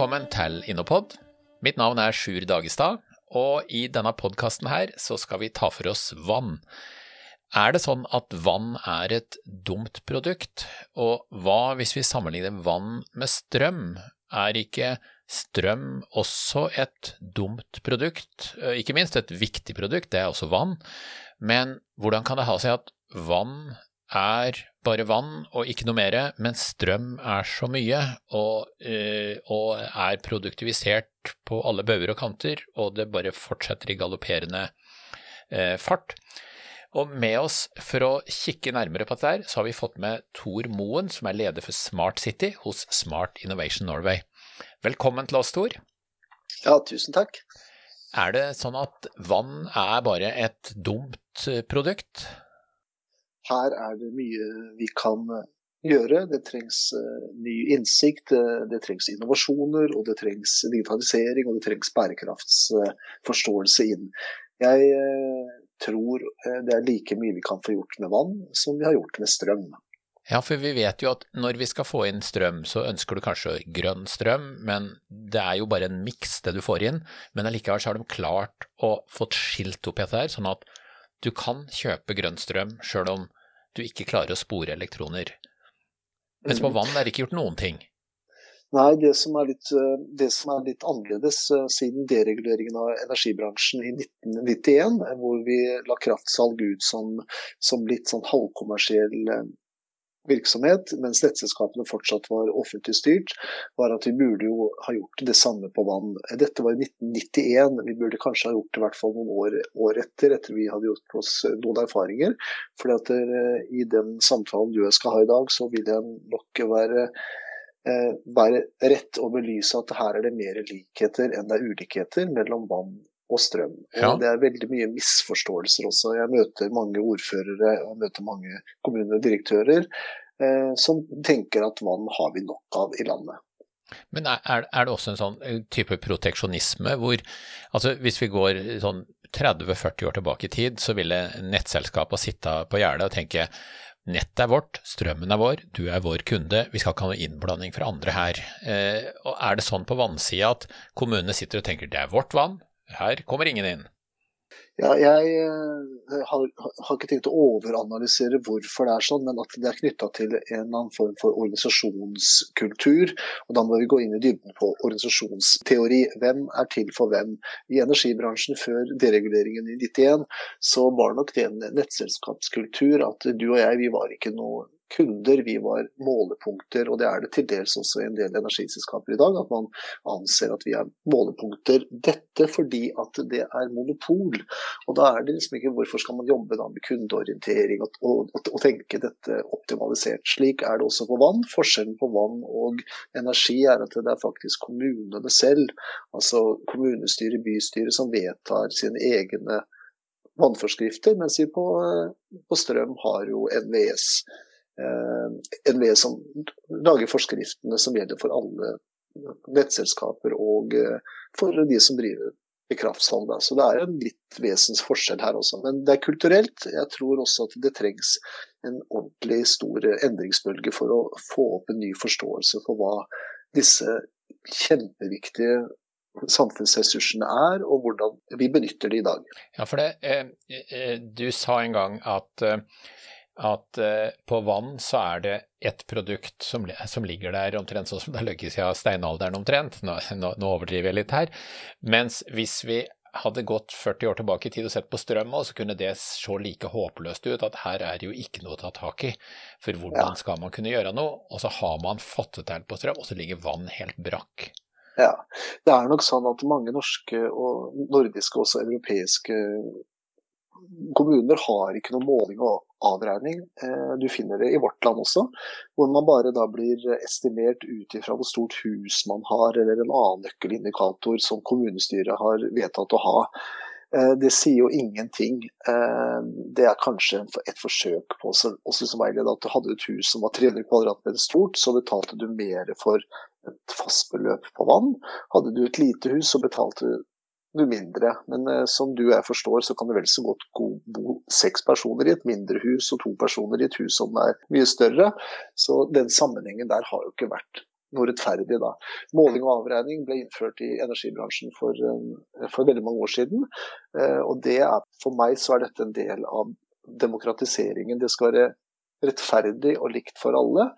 velkommen til Innopod. Mitt navn er Sjur Dagestad, og i denne podkasten her så skal vi ta for oss vann. Er det sånn at vann er et dumt produkt, og hva hvis vi sammenligner vann med strøm? Er ikke strøm også et dumt produkt? Eh, ikke minst et viktig produkt, det er også vann. Men hvordan kan det ha seg at vann er bare vann og ikke noe mer, men strøm er så mye og, eh, og er produktivisert på alle bauger og kanter, og det bare fortsetter i galopperende eh, fart. Og med oss for å kikke nærmere på dette, så har vi fått med Tor Moen, som er leder for Smart City hos Smart Innovation Norway. Velkommen til oss, Tor. Ja, tusen takk. Er det sånn at vann er bare et dumt produkt? Her er det mye vi kan eh, gjøre. Det trengs eh, ny innsikt, det trengs innovasjoner, og det trengs digitalisering og det trengs bærekraftsforståelse inn. Jeg eh, tror det er like mye vi kan få gjort med vann som vi har gjort med strøm. Ja, for vi vet jo at når vi skal få inn strøm, så ønsker du kanskje grønn strøm, men det er jo bare en miks det du får inn. Men allikevel så har de klart å få skilt opp dette her, sånn at du kan kjøpe grønn strøm sjøl om du ikke klarer å spore elektroner. Mens på mm. vann er det ikke gjort noen ting. Nei, det som er litt, eh, det som er litt annerledes eh, siden dereguleringen av energibransjen i 1991, hvor vi la kraftsalg ut som, som litt sånn halvkommersiell eh, virksomhet, mens nettselskapene fortsatt var offentlig styrt, var at vi burde jo ha gjort det samme på vann. Dette var i 1991. Vi burde kanskje ha gjort det i hvert fall noen år, år etter, etter vi hadde gjort oss noen erfaringer. For uh, i den samtalen du skal ha i dag, så vil jeg nok være uh, være rett å belyse at her er det mer likheter enn det er ulikheter mellom vann og strøm. Ja. Det er veldig mye misforståelser også. Jeg møter mange ordførere og møter mange kommunedirektører eh, som tenker at vann har vi nok av i landet. Men er, er det også en sånn eh, type proteksjonisme hvor altså hvis vi går sånn 30-40 år tilbake i tid, så ville nettselskapene sitte på gjerdet og tenke nettet er vårt, strømmen er vår, du er vår kunde, vi skal ikke ha noe innblanding fra andre her. Eh, og Er det sånn på vannsida at kommunene sitter og tenker det er vårt vann, her kommer ingen inn. Ja, jeg uh, har, har, ikke tenkt å overanalysere hvorfor det er sånn, men at det er knytta til en eller annen form for organisasjonskultur. og Da må vi gå inn i dybden på organisasjonsteori. Hvem er til for hvem? I energibransjen før dereguleringen i 91 så var nok det en nettselskapskultur at du og jeg vi var ikke noe kunder, vi var målepunkter. Og det er det til dels også i en del energiselskaper i dag, at man anser at vi er målepunkter. Dette fordi at det er monopol. Og da er det liksom ikke hvorfor skal man jobbe med kundeorientering og, og, og tenke dette optimalisert. Slik er det også på vann. Forskjellen på vann og energi er at det er faktisk kommunene selv, altså kommunestyret, bystyret, som vedtar sine egne vannforskrifter, mens vi på, på strøm har jo NVS Eh, NVE som lager forskriftene som gjelder for alle nettselskaper og eh, for de som driver i kraftsalg. Så det er en litt vesensforskjell her også. Men det er kulturelt. Jeg tror også at det trengs en ordentlig stor endringsbølge for å få opp en ny forståelse for hva disse kjempeviktige samfunnsressursene er, og hvordan vi benytter de i dag. Ja, for det, eh, Du sa en gang at at eh, på vann så er det ett produkt som, som, ligger der omtrent sånn som det har ligget siden steinalderen omtrent. Nå, nå, nå, overdriver jeg litt her. Mens hvis vi hadde gått 40 år tilbake i tid og sett på strøm, så kunne det se like håpløst ut at her er det jo ikke noe å ta tak i. For hvordan skal man kunne gjøre noe? Og så har man fått det til på strøm, og så ligger vann helt brakk. Ja, det er nok sånn at mange norske og nordiske, også europeiske kommuner har ikke noe måling og avregning. Eh, du finner det i vårt land også, hvor man bare da blir estimert ut ifra hvor stort hus man har, eller en annen nøkkelindikator som kommunestyret har vedtatt å ha. Eh, det sier jo ingenting. Eh, det er kanskje et forsøk på å veilede at du hadde et hus som var 300 kvm stort, så betalte du mer for et fastbeløp på vann. Hadde du et lite hus, så betalte du noe mindre. Men eh, som du og jeg forstår, så kan det vel så godt bo seks personer i et mindre hus og to personer i et hus som er mye større. Så den sammenhengen der har jo ikke vært noe rettferdig. Da. Måling og avregning ble innført i energibransjen for, for veldig mange år siden. Og det er, for meg så er dette en del av demokratiseringen. Det skal være rettferdig og likt for alle.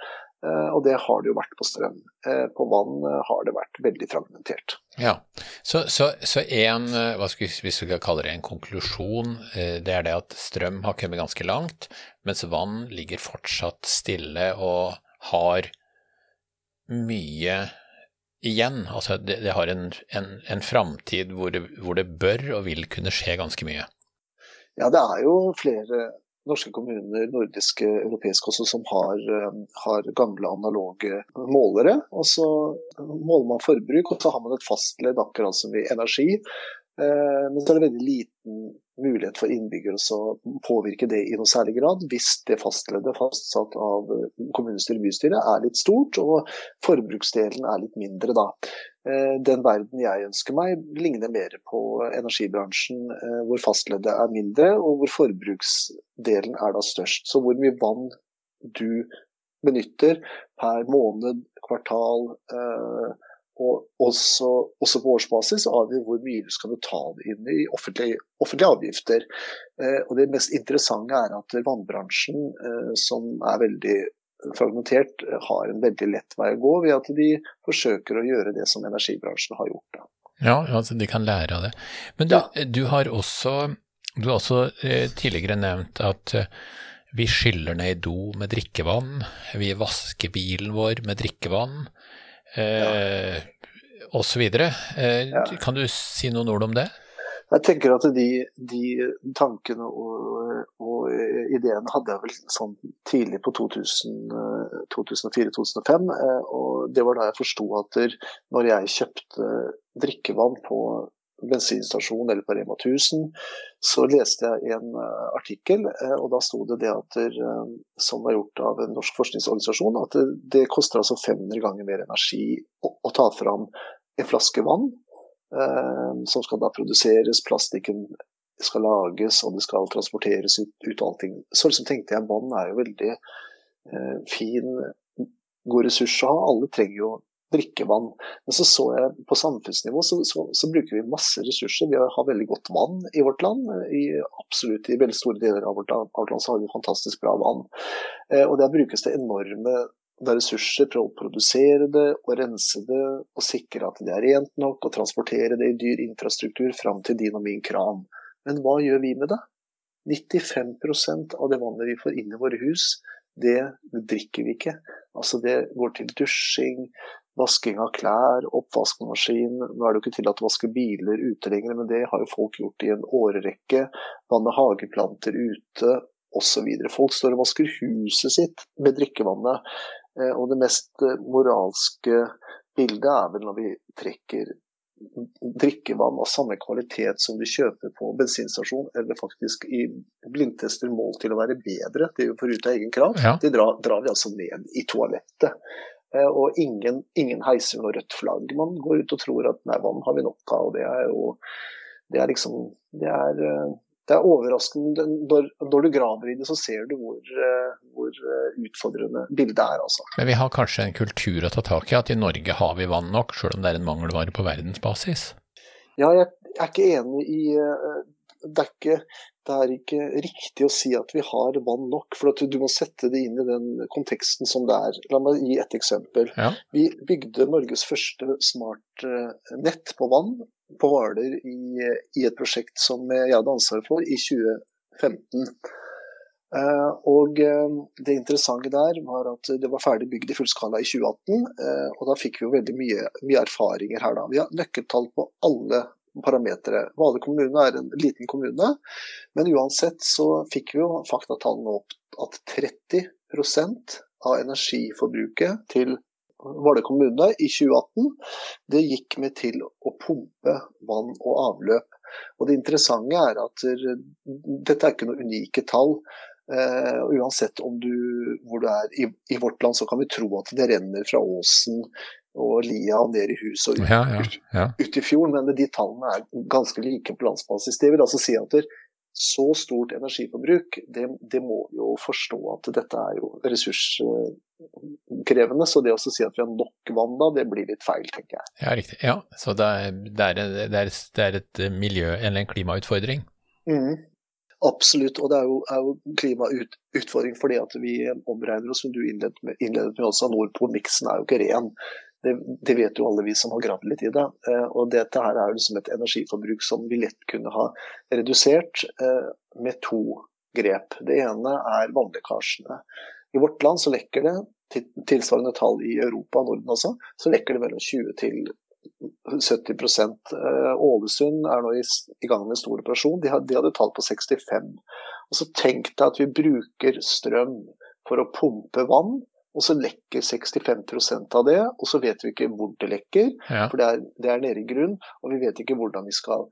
Eh, og det har det jo vært på strøm. Eh, på vann eh, har det vært veldig fragmentert. Ja, Så, så, så en, hva skal vi, hvis vi skal kalle det en konklusjon, det er det at strøm har kommet ganske langt, mens vann ligger fortsatt stille og har mye igjen. Altså det, det har en, en, en framtid hvor, hvor det bør og vil kunne skje ganske mye. Ja, det er jo flere norske kommuner, nordiske, europeiske også, som har, eh, har, gamle analoge målere. Og så måler man forbruk, og så har man et fastledd akkurat som i energi. Eh, men så er det veldig liten mulighet for innbyggere å påvirke det i noe særlig grad, hvis det fastleddet fastsatt av kommunestyret og bystyret er litt stort, og forbruksdelen er litt mindre. da. Eh, den verden jeg ønsker meg, ligner mer på energibransjen, eh, hvor fastleddet er mindre, og hvor forbruksdelen er da størst. Så hvor mye vann du benytter per måned, kvartal, eh, og også, også, på årsbasis avgjør hvor mye du skal betale inn i offentlige, offentlige avgifter. Og Det mest interessante er at vannbransjen, som er veldig fragmentert, har en veldig lett vei å gå ved at de forsøker å gjøre det som energibransjen har gjort. Da. Ja, altså de kan lære av det. Men du, ja. du har også, du har også eh, tidligere nevnt at eh, vi skyller ned i do med drikkevann, vi vasker bilen vår med drikkevann eh, osv. Eh, ja. Kan du si noen ord om det? Jeg tenker at de, de tankene og, og, ideene hadde jeg vel sånn tidlig på 2004-2005. Eh, og det var da jeg forsto at når jeg kjøpte drikkevann på bensinstasjon eller på Rema 1000, så leste jeg en uh, artikkel, og da sto det det at som var gjort av en norsk forskningsorganisasjon, at det, det koster altså 500 ganger mer energi å, å ta fram en flaske vann, som skal da produseres, plastikken skal lages og det skal transporteres ut, ut og allting. Så liksom tenkte jeg vann er jo veldig fin, god ressurs å ha. Alle trenger jo drikkevann. Men så så jeg på samfunnsnivå så, så, så, bruker vi masse ressurser. Vi har veldig godt vann i vårt land. I, absolutt i veldig store deler av vårt, av vårt land så har vi fantastisk bra vann. Eh, og der brukes det enorme det ressurser for å produsere det og rense det og sikre at det er rent nok og transportere det i dyr infrastruktur fram til din og min kran. Men hva gjør vi med det? 95% av det vannet vi får inn i våre hus, det drikker vi ikke. Altså Det går til dusjing, Vasking av klær, oppvaskmaskin. Nå er det jo ikke tillatt å vaske biler ute lenger, men det har jo folk gjort i en årrekke. Vanne hageplanter ute osv. Folk står og vasker huset sitt med drikkevannet. Eh, og det mest eh, moralske bildet er vel når vi trekker drikkevann av samme kvalitet som vi kjøper på bensinstasjon, eller faktisk i blindtester målt til å være bedre, det er jo for ut av egen krav, ja. det drar, drar, vi altså ned i toalettet. Eh, og ingen, ingen, heiser noe rødt flagg. Man går ut og tror at nei, vann har vi nok av. og Det er jo det er liksom det er, eh, det er overraskende. Når, når, du graver i det, så ser du hvor, eh, hvor, utfordrende bildet er. Altså. Men vi har kanskje en kultur å ta tak i, at i Norge har vi vann nok, selv om det er en mangelvare på verdensbasis? Ja, jeg er ikke enig i det er, ikke, det er ikke riktig å si at vi har vann nok, for du må sette det inn i den konteksten som det er. La meg gi et eksempel. Ja. Vi bygde Norges første smartnett på vann på Hvaler i, i, et prosjekt som jeg hadde ansvaret for i 2015. Uh, og uh, Det interessante der var at det var ferdig bygd i fullskala i 2018. Uh, og Da fikk vi jo veldig mye, mye erfaringer her. da. Vi har nøkkeltall på alle parametere. Hvaler kommune er en liten kommune, men uansett så fikk vi jo faktatallene opp at 30% av energiforbruket til Hvaler kommune i 2018, det gikk med til å pumpe vann og avløp. Og Det interessante er at dette er ikke noen unike tall. Uh, uansett om du, hvor du er i, i, vårt land, så kan vi tro at det renner fra åsen og lia ned i huset og ut, ja, ja, ja. ut, i fjorden, men de tallene er ganske like på landsbasis. Det vil altså si at så stort energiforbruk, det, det må jo forstå at dette er jo ressurskrevende. Så det å si at vi har nok vann da, det blir litt feil, tenker jeg. Ja, riktig. Ja, Så det er, det er, det er, det er et miljø, eller en klimautfordring? Mm. Absolutt, og det er jo, er jo klimautfordring fordi at vi omregner oss, som du innledet med, innledet med også, Nordpol-miksen er jo ikke ren. Det, det, vet jo alle vi som har gravd litt i det. Eh, og dette her er jo liksom et energiforbruk som vi lett kunne ha redusert eh, med to grep. Det ene er vannlekkasjene. I vårt land så lekker det, tilsvarende tall i Europa og Norden også, så lekker det mellom 20 til 70 eh, Ålesund er nå i, i, gang med en stor operasjon. De, had, de hadde tall på 65 Og så Tenk deg at vi bruker strøm for å pumpe vann, og så lekker 65% av det. Og så vet vi ikke hvor det lekker, ja. for det er, det er, nede i grunn. Og vi vet ikke hvordan vi skal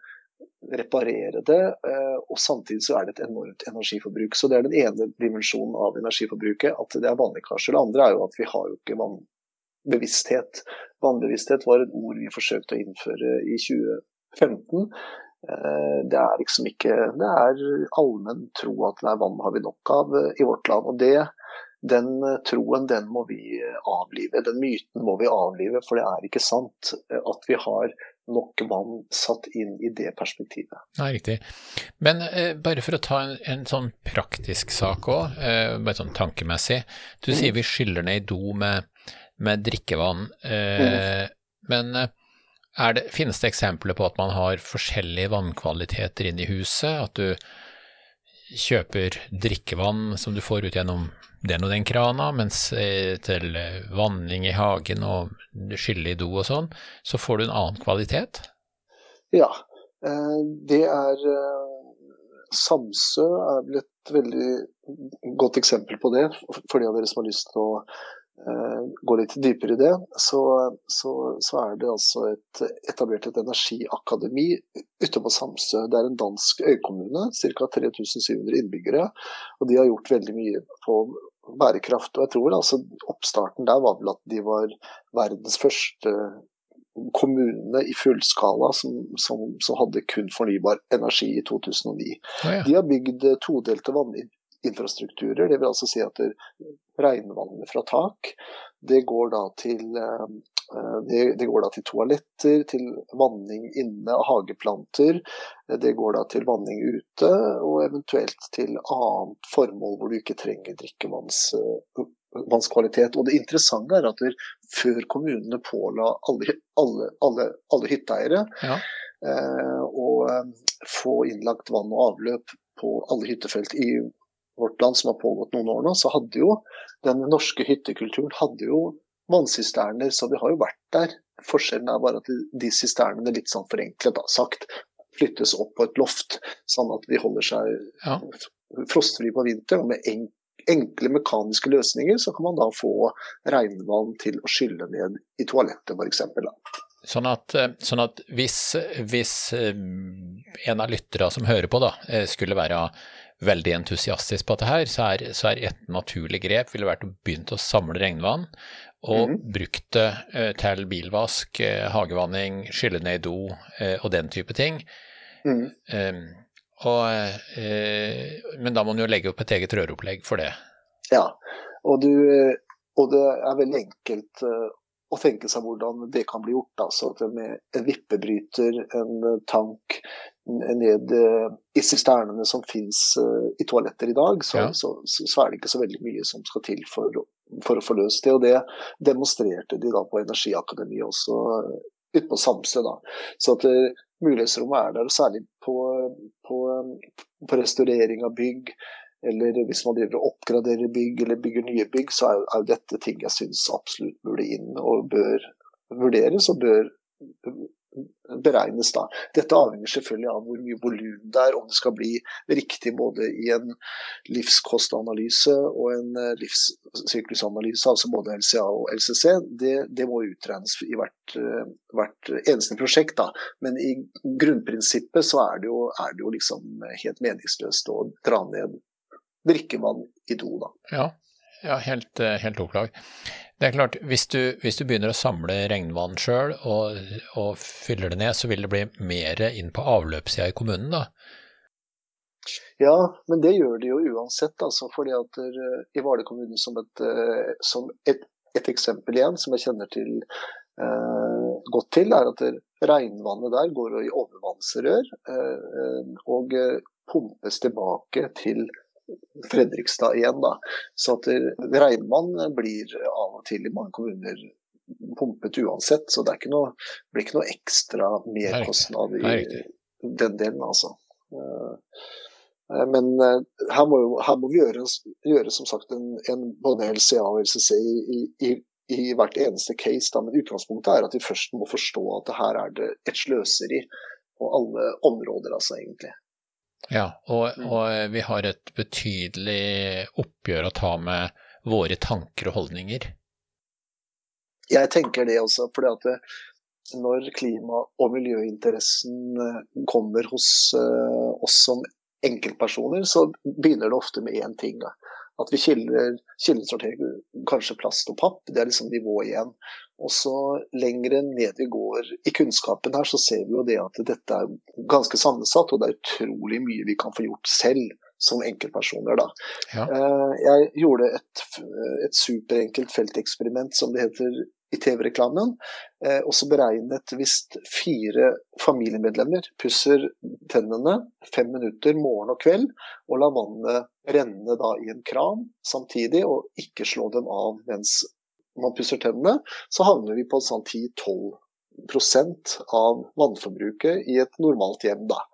reparere det. Eh, og samtidig så er det et enormt energiforbruk. Så det er den ene dimensjonen av energiforbruket, at det er vannlekkasje. Det andre er jo at vi har jo ikke vannbevissthet. Vannbevissthet var et ord vi forsøkte å innføre i 2015. Eh, det er liksom ikke Det er allmenn tro at nei, vann har vi nok av eh, i vårt land. og det den troen den må vi avlive, den myten må vi avlive. For det er ikke sant at vi har nok vann satt inn i det perspektivet. Nei, riktig. Men eh, bare for å ta en, en sånn praktisk sak òg, eh, bare sånn tankemessig. Du mm. sier vi skyller ned i do med med drikkevann. Eh, mm. Men eh, det, finnes det eksempler på at man har forskjellige vannkvaliteter inn i huset? At du kjøper drikkevann som du får ut gjennom den og den krana, mens eh, til vanning i hagen og skylle i do og sånn, så får du en annen kvalitet? Ja, eh, det er Samsø er vel et veldig godt eksempel på det, for de av dere som har lyst til å Eh, gå litt dypere i det, så, så, så, er det altså et, etablert et energiakademi ute på Samsø. Det er en dansk øykommune, ca. 3700 innbyggere. Og de har gjort veldig mye på bærekraft. Og jeg tror altså oppstarten der var vel at de var verdens første kommunene i fullskala som, som, som, hadde kun fornybar energi i 2009. Ja, ja. De har bygd todelte vanninfrastrukturer. Det vil altså si at regnvannet fra tak det går da til eh, det, det, går da til toaletter, til vanning inne av hageplanter. Det går da til vanning ute, og eventuelt til annet formål hvor du ikke trenger drikkevannskvalitet. Og det interessante er at før kommunene påla alle, alle, alle, alle hytteeiere ja. eh, å eh, få innlagt vann og avløp på alle hyttefelt i vårt land som har pågått noen år nå, så hadde jo den norske hyttekulturen hadde jo vannsisterner, så vi har jo vært der. Forskjellen er bare at de sisternene, litt sånn forenklet da, sagt, flyttes opp på et loft, sånn at de holder seg ja. frostfrie på vinteren. Og med enkle mekaniske løsninger så kan man da få regnvann til å skylle ned i toalettet, f.eks. Sånn at, eh, sånn at hvis, hvis, eh, en av lytterne som hører på da, eh, skulle være veldig entusiastisk på dette her, så er, så er et naturlig grep ville vært å begynne å samle regnvann og mm. brukt det eh, til bilvask, eh, hagevanning, skylle ned i do eh, og den type ting. Mm. Um, og, men da må man jo legge opp et eget røropplegg for det. Ja, og, du, og det er veldig enkelt å tenke seg hvordan det kan bli gjort. Altså med en vippebryter, en tank, ned eh, i sisternene som finnes eh, i toaletter i dag, så, ja. så, så, er det ikke så veldig mye som skal til for, for, å få løst det. Og det demonstrerte de da på Energiakademiet også eh, ute på Samsø. da. Så at mulighetsrommet er der, særlig på, på, på, restaurering av bygg. Eller hvis man driver og oppgraderer bygg eller bygger nye bygg, så er jo dette ting jeg syns absolutt burde inn og bør vurderes og bør beregnes da. Dette avhenger selvfølgelig av hvor mye volum det er, om det skal bli riktig både i en livskostanalyse og en eh, livssyklusanalyse, altså både LCA og LCC. Det, det må utregnes i hvert, eh, hvert, eneste prosjekt. da. Men i grunnprinsippet så er det jo, er det jo liksom helt meningsløst å dra ned drikkevann i do, da. Ja, ja helt, eh, helt opplagt. Det er klart, hvis du, hvis du begynner å samle regnvann sjøl og, og, fyller det ned, så vil det bli mer inn på avløpssida i kommunen, da? Ja, men det gjør det jo uansett. Altså, fordi at uh, I Hvaler kommune, som, et, uh, som et, et, eksempel igjen, som jeg kjenner til eh, godt til, er at regnvannet der går i overvannsrør og pumpes tilbake til Fredrikstad igjen. Da. Så at regnvann blir av og til i mange kommuner pumpet uansett. Så det, noe, det blir ikke noe ekstra merkostnad i den delen, altså. Eh, men eh, her må, her må vi gjøre, gjøre, som sagt en, en både LCA og LCC i, i, i, hvert eneste case. Da. Men utgangspunktet er at vi først må forstå at her er det et sløseri på alle områder, altså, egentlig. Ja, og, mm. og vi har et betydelig oppgjør å ta med våre tanker og holdninger. Jeg tenker det også, fordi at det, når klima- og miljøinteressen kommer hos oss som enkeltpersoner, så begynner det ofte med én ting. Da. At vi kilder, kildesorterer kanskje plast og papp, det er liksom nivået igjen. Og så lengre ned vi går i kunnskapen her, så ser vi jo det at dette er ganske sammensatt, og det er utrolig mye vi kan få gjort selv som enkeltpersoner. Da. Ja. Eh, jeg gjorde et, et superenkelt felteksperiment som det heter i TV-reklamen. Eh, og så beregnet hvis fire familiemedlemmer pusser tennene fem minutter morgen og kveld, og lar vannet renne da i en kran samtidig, og ikke slå dem av mens man pusser tennene, så havner vi på sånn 10-12% av vannforbruket i et normalt hjem. da.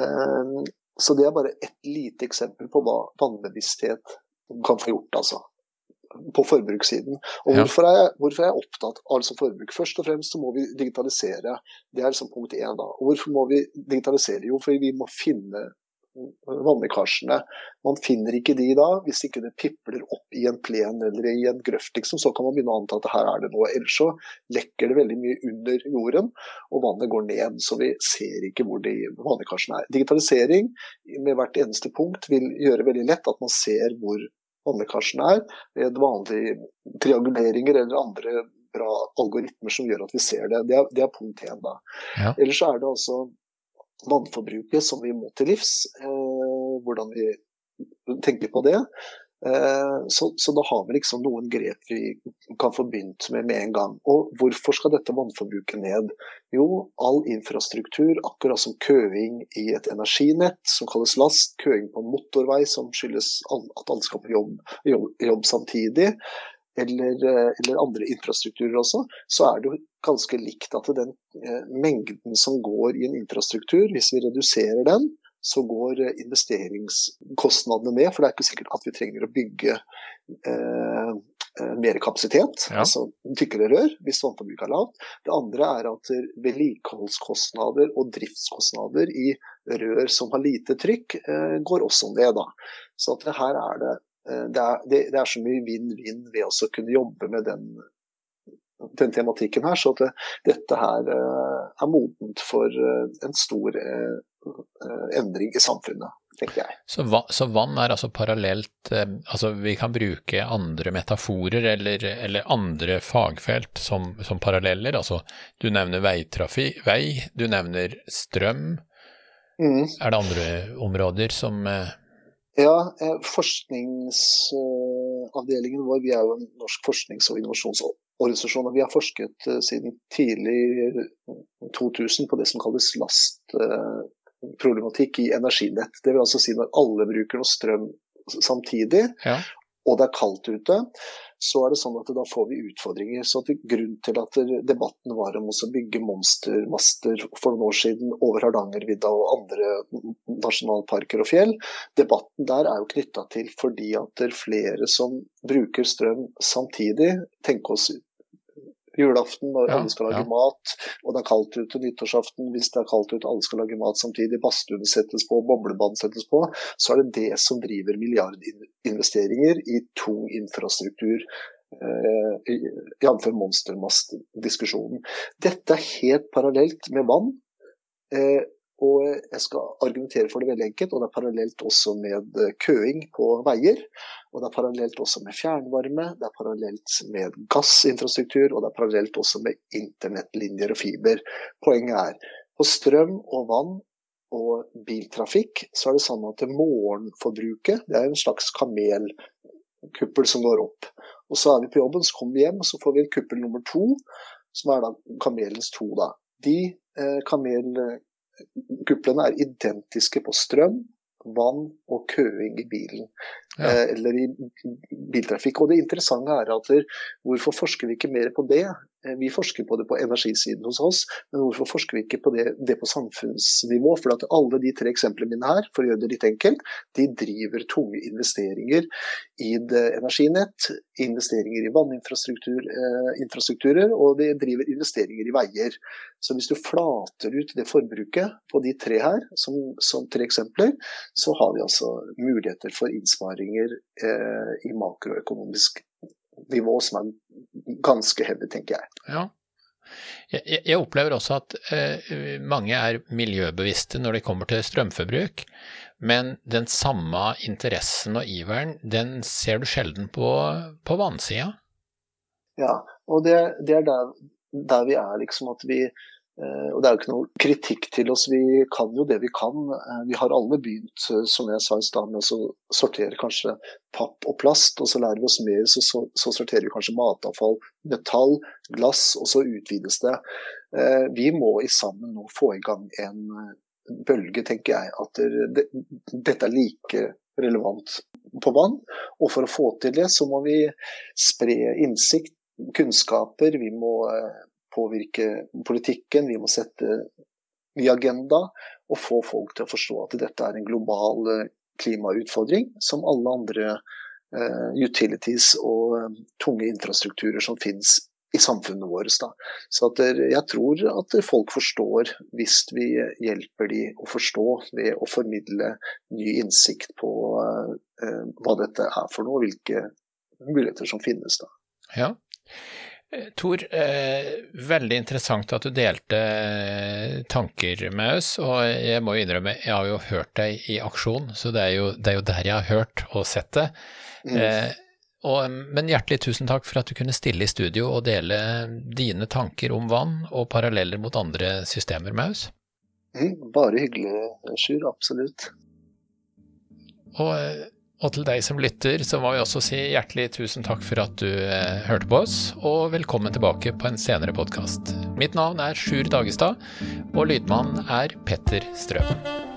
Eh, så det er bare ett lite eksempel på hva vannbevissthet kan få gjort, altså på forbrukssiden. Og hvorfor er, jeg, hvorfor er jeg opptatt av altså forbruk? Først og fremst så må vi digitalisere. Det er liksom punkt én. da. Og hvorfor må vi digitalisere? Jo, fordi vi må finne vannlekkasjene. Man finner ikke de da, hvis ikke det pipler opp i en plen eller i en grøft. Liksom, så kan man begynne å anta at her er det noe. Ellers så lekker det veldig mye under jorden, og vannet går ned. Så vi ser ikke hvor de vannlekkasjene er. Digitalisering med hvert eneste punkt vil gjøre veldig lett at man ser hvor vannlekkasjen er, ved vanlige trianguleringer eller andre bra algoritmer som gjør at vi ser det. Det er, det er punkt én. Ja. Ellers er det altså vannforbruket som vi må til livs. Eh, hvordan vi tenker på det. Eh, så, så, da har vi liksom noen grep vi kan få begynt med med en gang. Og hvorfor skal dette vannforbruket ned? Jo, all infrastruktur, akkurat som køing i et energinett som kalles last, køing på en motorvei som skyldes at alle skal på jobb, jobb, jobb samtidig, eller, eh, eller, andre infrastrukturer også, så er det jo ganske likt at den eh, mengden som går i en infrastruktur, hvis vi reduserer den, så går eh, investeringskostnadene ned. For det er ikke sikkert at vi trenger å bygge eh, eh, mer kapasitet, ja. altså tykkere rør, hvis vannforbruket er lavt. Det andre er at vedlikeholdskostnader og driftskostnader i rør som har lite trykk, eh, går også ned. Da. Så at her er det, eh, det, er, det, det er så mye vinn-vinn ved å kunne jobbe med den den tematikken her, så at dette her er modent for en stor Eh, endring i samfunnet, tenker jeg. Så, så vann er altså parallelt eh, Altså vi kan bruke andre metaforer eller, eller andre fagfelt som, som, paralleller. Altså du nevner veitrafikk, vei, du nevner strøm. Mm. Er det andre områder som eh, ja, forskningsavdelingen vår, vi er jo en norsk forsknings- og innovasjonsorganisasjon. Og Vi har forsket siden tidlig 2000 på det som kalles lastproblematikk i energinett. Det vil altså si når alle bruker noe strøm samtidig, ja. og det er kaldt ute, så er det sånn at da får vi utfordringer. Så Grunnen til at debatten var om å bygge monstermaster for noen år siden over Hardangervidda og andre nasjonalparker og fjell, debatten der er jo knytta til fordi at det er flere som bruker strøm samtidig. Tenk oss julaften når ja, alle skal lage ja. mat, og det er kaldt ute nyttårsaften hvis det er kaldt ute, alle skal lage mat samtidig, badstuen settes på, boblebad settes på, så er det det som driver milliardinvesteringer i tung infrastruktur. Eh, Jf. monstermast-diskusjonen. Dette er helt parallelt med vann. Eh, og jeg skal argumentere for det veldig enkelt, og det er parallelt også med eh, køing på veier. Og det er parallelt også med fjernvarme, det er parallelt med gassinfrastruktur, og det er parallelt også med internettlinjer og fiber. Poenget er på strøm og vann og biltrafikk, så er det sånn at morgenforbruket det er en slags kamelkuppel som går opp. Og så er vi på jobben, så kommer vi hjem, og så får vi en kuppel nummer to, som er da kamelens to. da. De eh, kamelkuplene er identiske på strøm, vann og køing i bilen. Ja. Eh, eller i biltrafikk. Og det interessante er at hvorfor forsker vi ikke mer på det? Eh, vi forsker på det på energisiden hos oss, men hvorfor forsker vi ikke på det, det på samfunnsnivå? For at alle de tre eksemplene mine her, for å gjøre det litt enkelt, de driver tunge investeringer i det energinett, investeringer i vanninfrastrukturer, eh, og de driver investeringer i veier. Så hvis du flater ut det forbruket på de tre her, som, som tre eksempler, så har vi altså muligheter for innsparinger eh, i makroøkonomisk nivå som er ganske heavy, tenker jeg. Ja. Jeg, jeg opplever også at eh, mange er miljøbevisste når det kommer til strømforbruk, men den samme interessen og iveren, den ser du sjelden på, på vannsida. Ja, og det, det er der, der, vi er, liksom at vi og Det er jo ikke noe kritikk til oss, vi kan jo det vi kan. Eh, vi har alle begynt, eh, som jeg sa i stad, med å sortere kanskje papp og plast. og Så lærer vi oss mer, så, så, så sorterer vi kanskje matavfall, metall, glass, og så utvides det. Vi må i sammen nå få i gang en bølge, tenker jeg. At det, dette er like relevant på vann. Og for å få til det, så må vi spre innsikt, kunnskaper. Vi må påvirke politikken, vi må sette ny agenda og få folk til å forstå at dette er en global eh, klimautfordring som alle andre uh, utilities og uh, tunge infrastrukturer som finnes i samfunnet vårt. Så jeg tror at folk forstår hvis vi hjelper de å forstå ved å formidle ny innsikt på hva dette er for noe, hvilke muligheter som finnes. Da. Ja. Tor, eh, veldig interessant at du delte eh, tanker med oss. Og jeg må jo innrømme, jeg har jo hørt deg i aksjon, så det er jo, det er jo der jeg har hørt og sett det. Mm. Eh, og, men hjertelig tusen takk for at du kunne stille i studio og dele dine tanker om vann og paralleller mot andre systemer med oss. Mm, bare hyggelig, Sjur. Absolutt. Og eh, og til deg som lytter, så må vi også si hjertelig tusen takk for at du eh, hørte på oss, og velkommen tilbake på en senere podkast. Mitt navn er Sjur Dagestad, og lydmannen er Petter Strøm.